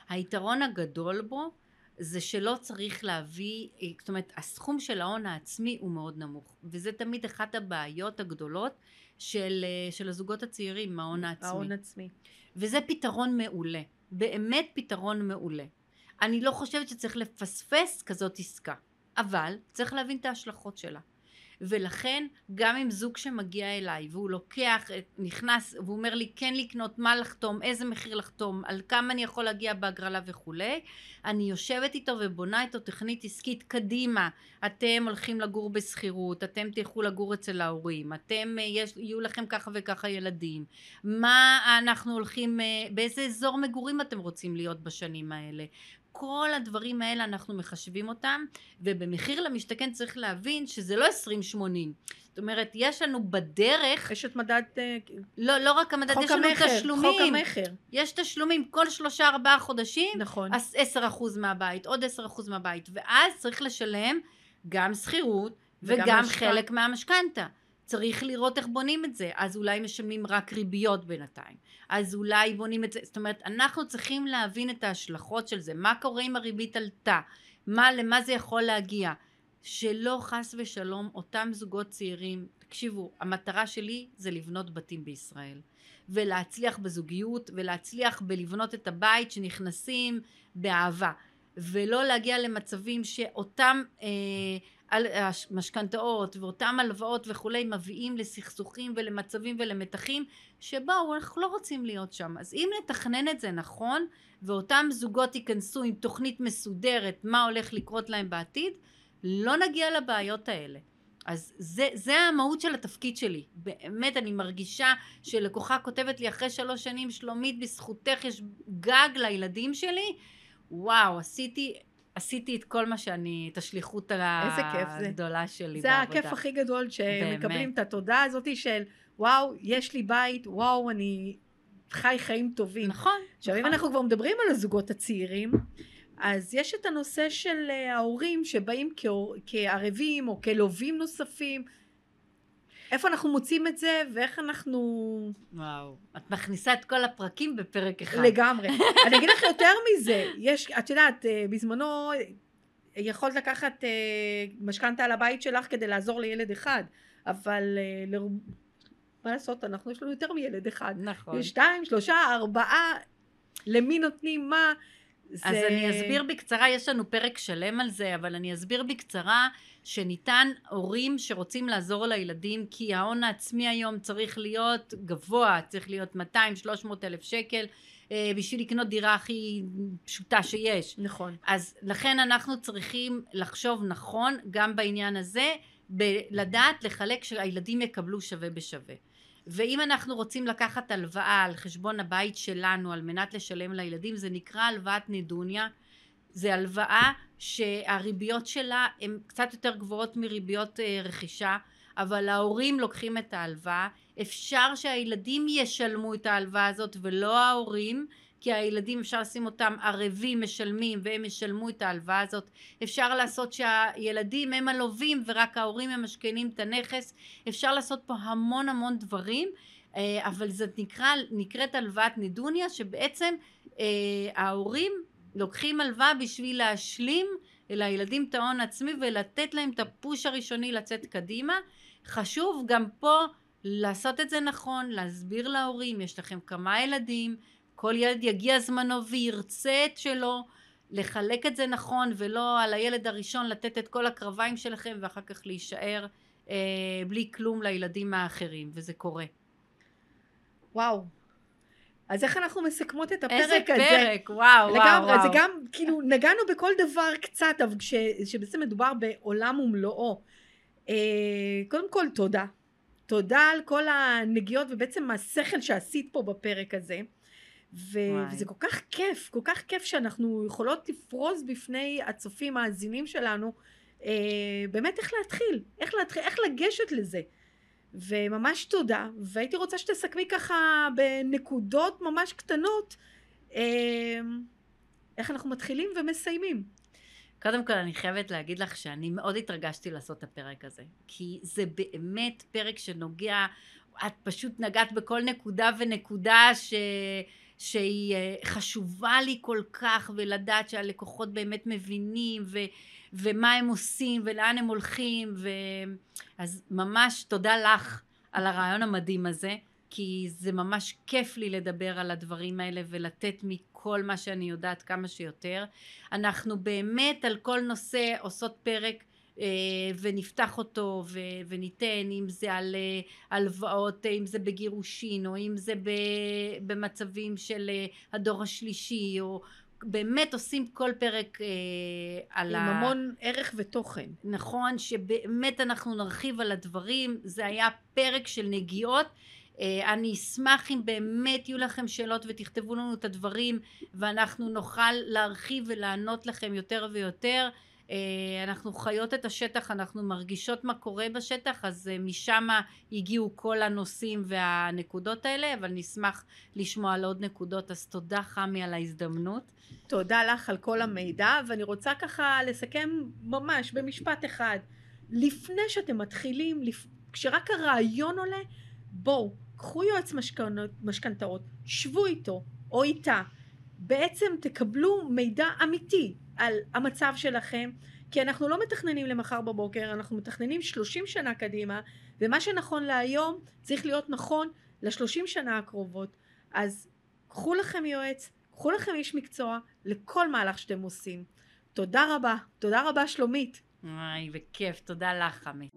היתרון הגדול בו זה שלא צריך להביא, אה, זאת אומרת הסכום של ההון העצמי הוא מאוד נמוך וזה תמיד אחת הבעיות הגדולות של, אה, של הזוגות הצעירים, ההון העצמי. ההון עצמי. וזה פתרון מעולה, באמת פתרון מעולה. אני לא חושבת שצריך לפספס כזאת עסקה, אבל צריך להבין את ההשלכות שלה. ולכן גם עם זוג שמגיע אליי והוא לוקח, נכנס והוא אומר לי כן לקנות, מה לחתום, איזה מחיר לחתום, על כמה אני יכול להגיע בהגרלה וכולי, אני יושבת איתו ובונה איתו תכנית עסקית קדימה, אתם הולכים לגור בשכירות, אתם תלכו לגור אצל ההורים, אתם, יש, יהיו לכם ככה וככה ילדים, מה אנחנו הולכים, באיזה אזור מגורים אתם רוצים להיות בשנים האלה, כל הדברים האלה אנחנו מחשבים אותם ובמחיר למשתכן צריך להבין שזה לא 20-80 זאת אומרת יש לנו בדרך יש את מדד לא, לא רק המדד יש לנו המכר, תשלומים. חוק המכר. יש תשלומים כל שלושה ארבעה חודשים נכון. אז 10% מהבית עוד 10% מהבית ואז צריך לשלם גם שכירות וגם וגם חלק מהמשכנתה צריך לראות איך בונים את זה. אז אולי משלמים רק ריביות בינתיים. אז אולי בונים את זה. זאת אומרת אנחנו צריכים להבין את ההשלכות של זה. מה קורה אם הריבית עלתה? מה למה זה יכול להגיע? שלא חס ושלום אותם זוגות צעירים תקשיבו המטרה שלי זה לבנות בתים בישראל. ולהצליח בזוגיות ולהצליח בלבנות את הבית שנכנסים באהבה. ולא להגיע למצבים שאותם אה, על המשכנתאות ואותם הלוואות וכולי מביאים לסכסוכים ולמצבים ולמתחים שבואו אנחנו לא רוצים להיות שם. אז אם נתכנן את זה נכון ואותם זוגות ייכנסו עם תוכנית מסודרת מה הולך לקרות להם בעתיד לא נגיע לבעיות האלה. אז זה, זה המהות של התפקיד שלי. באמת אני מרגישה שלקוחה כותבת לי אחרי שלוש שנים שלומית בזכותך יש גג לילדים שלי? וואו עשיתי עשיתי את כל מה שאני, את השליחות זה. הגדולה שלי זה בעבודה. הכיף הכי גדול שמקבלים. את התודעה הזאת של וואו יש לי בית וואו אני חי חיים טובים נכון. עכשיו אם נכון. אנחנו כבר מדברים על הזוגות הצעירים אז יש את הנושא של אה, ההורים שבאים כערבים או כלווים נוספים איפה אנחנו מוצאים את זה ואיך אנחנו וואו. את מכניסה את כל הפרקים בפרק אחד. לגמרי <laughs> אני אגיד לך יותר מזה יש את יודעת אה, בזמנו יכולת לקחת אה, משכנתה על הבית שלך כדי לעזור לילד אחד אבל אה, לרוב- מה לעשות אנחנו יש לנו יותר מילד אחד נכון. יש שתיים שלושה ארבעה למי נותנים מה אז זה- אני אסביר בקצרה, יש לנו פרק שלם על זה, אבל אני אסביר בקצרה שניתן הורים שרוצים לעזור לילדים, כי ההון העצמי היום צריך להיות גבוה, צריך להיות 200-300 אלף שקל אה, בשביל לקנות דירה הכי פשוטה שיש. נכון אז לכן אנחנו צריכים לחשוב נכון גם בעניין הזה, בלדעת לחלק שהילדים יקבלו שווה בשווה. ואם אנחנו רוצים לקחת הלוואה על חשבון הבית שלנו על מנת לשלם לילדים זה נקרא הלוואת נדוניה זה הלוואה שהריביות שלה הן קצת יותר גבוהות מריביות אה, רכישה אבל ההורים לוקחים את ההלוואה. אפשר שהילדים ישלמו את ההלוואה הזאת ולא ההורים כי הילדים אפשר לשים אותם ערבים משלמים והם ישלמו את ההלוואה הזאת. אפשר לעשות שהילדים הם הלווים ורק ההורים הם משכנים את הנכס. אפשר לעשות פה המון המון דברים אה, אבל זאת נקרא, נקראת הלוואת נדוניה שבעצם אה, ההורים לוקחים הלוואה בשביל להשלים לילדים את ההון העצמי ולתת להם את הפוש הראשוני לצאת קדימה. חשוב גם פה לעשות את זה נכון, להסביר להורים, יש לכם כמה ילדים, כל ילד יגיע זמנו וירצה את שלו, לחלק את זה נכון ולא על הילד הראשון לתת את כל הקרביים שלכם ואחר כך להישאר אה, בלי כלום לילדים האחרים, וזה קורה. וואו. אז איך אנחנו מסכמות את הפרק איזה הזה? פרק, וואו, לגמרי, וואו, וואו. זה גם, כאילו, נגענו בכל דבר קצת, אבל כש, שבעצם מדובר בעולם ומלואו. אה, קודם כל, תודה. תודה על כל הנגיעות ובעצם השכל שעשית פה בפרק הזה. ו- וואי. וזה כל כך כיף, כל כך כיף שאנחנו יכולות לפרוז בפני הצופים האזינים שלנו אה, באמת איך להתחיל, איך להתחיל, איך לגשת לזה. וממש תודה, והייתי רוצה שתסכמי ככה בנקודות ממש קטנות אה, איך אנחנו מתחילים ומסיימים. קודם כל אני חייבת להגיד לך שאני מאוד התרגשתי לעשות את הפרק הזה כי זה באמת פרק שנוגע את פשוט נגעת בכל נקודה ונקודה ש... שהיא אה, חשובה לי כל כך ולדעת שהלקוחות באמת מבינים ו... ומה הם עושים ולאן הם הולכים ו... אז ממש תודה לך על הרעיון המדהים הזה כי זה ממש כיף לי לדבר על הדברים האלה ולתת מכל מה שאני יודעת כמה שיותר. אנחנו באמת על כל נושא עושות פרק אה, ונפתח אותו ו- וניתן אם זה על אה, הלוואות, אה, אם זה בגירושין או אם זה במצבים של הדור השלישי או באמת עושים כל פרק אה, על עם המון ערך ותוכן. נכון שבאמת אנחנו נרחיב על הדברים. זה היה פרק של נגיעות. אה, אני אשמח אם באמת יהיו לכם שאלות ותכתבו לנו את הדברים ואנחנו נוכל להרחיב ולענות לכם יותר ויותר. אה, אנחנו חיות את השטח אנחנו מרגישות מה קורה בשטח אז אה, משם הגיעו כל הנושאים והנקודות האלה אבל נשמח לשמוע על עוד נקודות אז תודה חמי על ההזדמנות. תודה לך על כל המידע, ואני רוצה ככה לסכם ממש במשפט אחד. לפני שאתם מתחילים, לפ... כשרק הרעיון עולה, בואו, קחו יועץ משכנ- משכנתאות, שבו איתו או איתה, בעצם תקבלו מידע אמיתי על המצב שלכם, כי אנחנו לא מתכננים למחר בבוקר, אנחנו מתכננים 30 שנה קדימה, ומה שנכון להיום צריך להיות נכון לשלושים שנה הקרובות. אז קחו לכם יועץ, קחו לכם איש מקצוע לכל מהלך שאתם עושים. תודה רבה, תודה רבה שלומית. וואי בכיף תודה לך חמי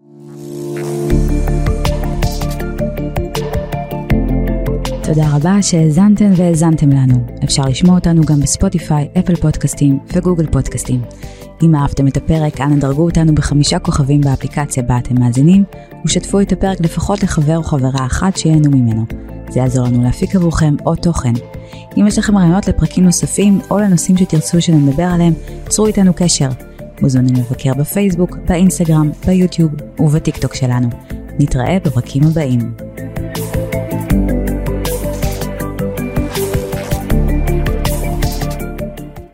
תודה רבה שהאזנתן והאזנתם לנו. אפשר לשמוע אותנו גם בספוטיפיי, אפל פודקאסטים וגוגל פודקאסטים. אם אהבתם את הפרק, אנא דרגו אותנו בחמישה כוכבים באפליקציה בה אתם מאזינים, ושתפו את הפרק לפחות לחבר או חברה אחת שיהנו ממנו. זה יעזור לנו להפיק עבורכם עוד תוכן. אם יש לכם רעיונות לפרקים נוספים, או לנושאים שתרצו שנדבר עליהם, צרו איתנו קשר. מוזמנים לבקר בפייסבוק, באינסטגרם, ביוטיוב ובטיקטוק שלנו. נתראה בפרקים הבאים.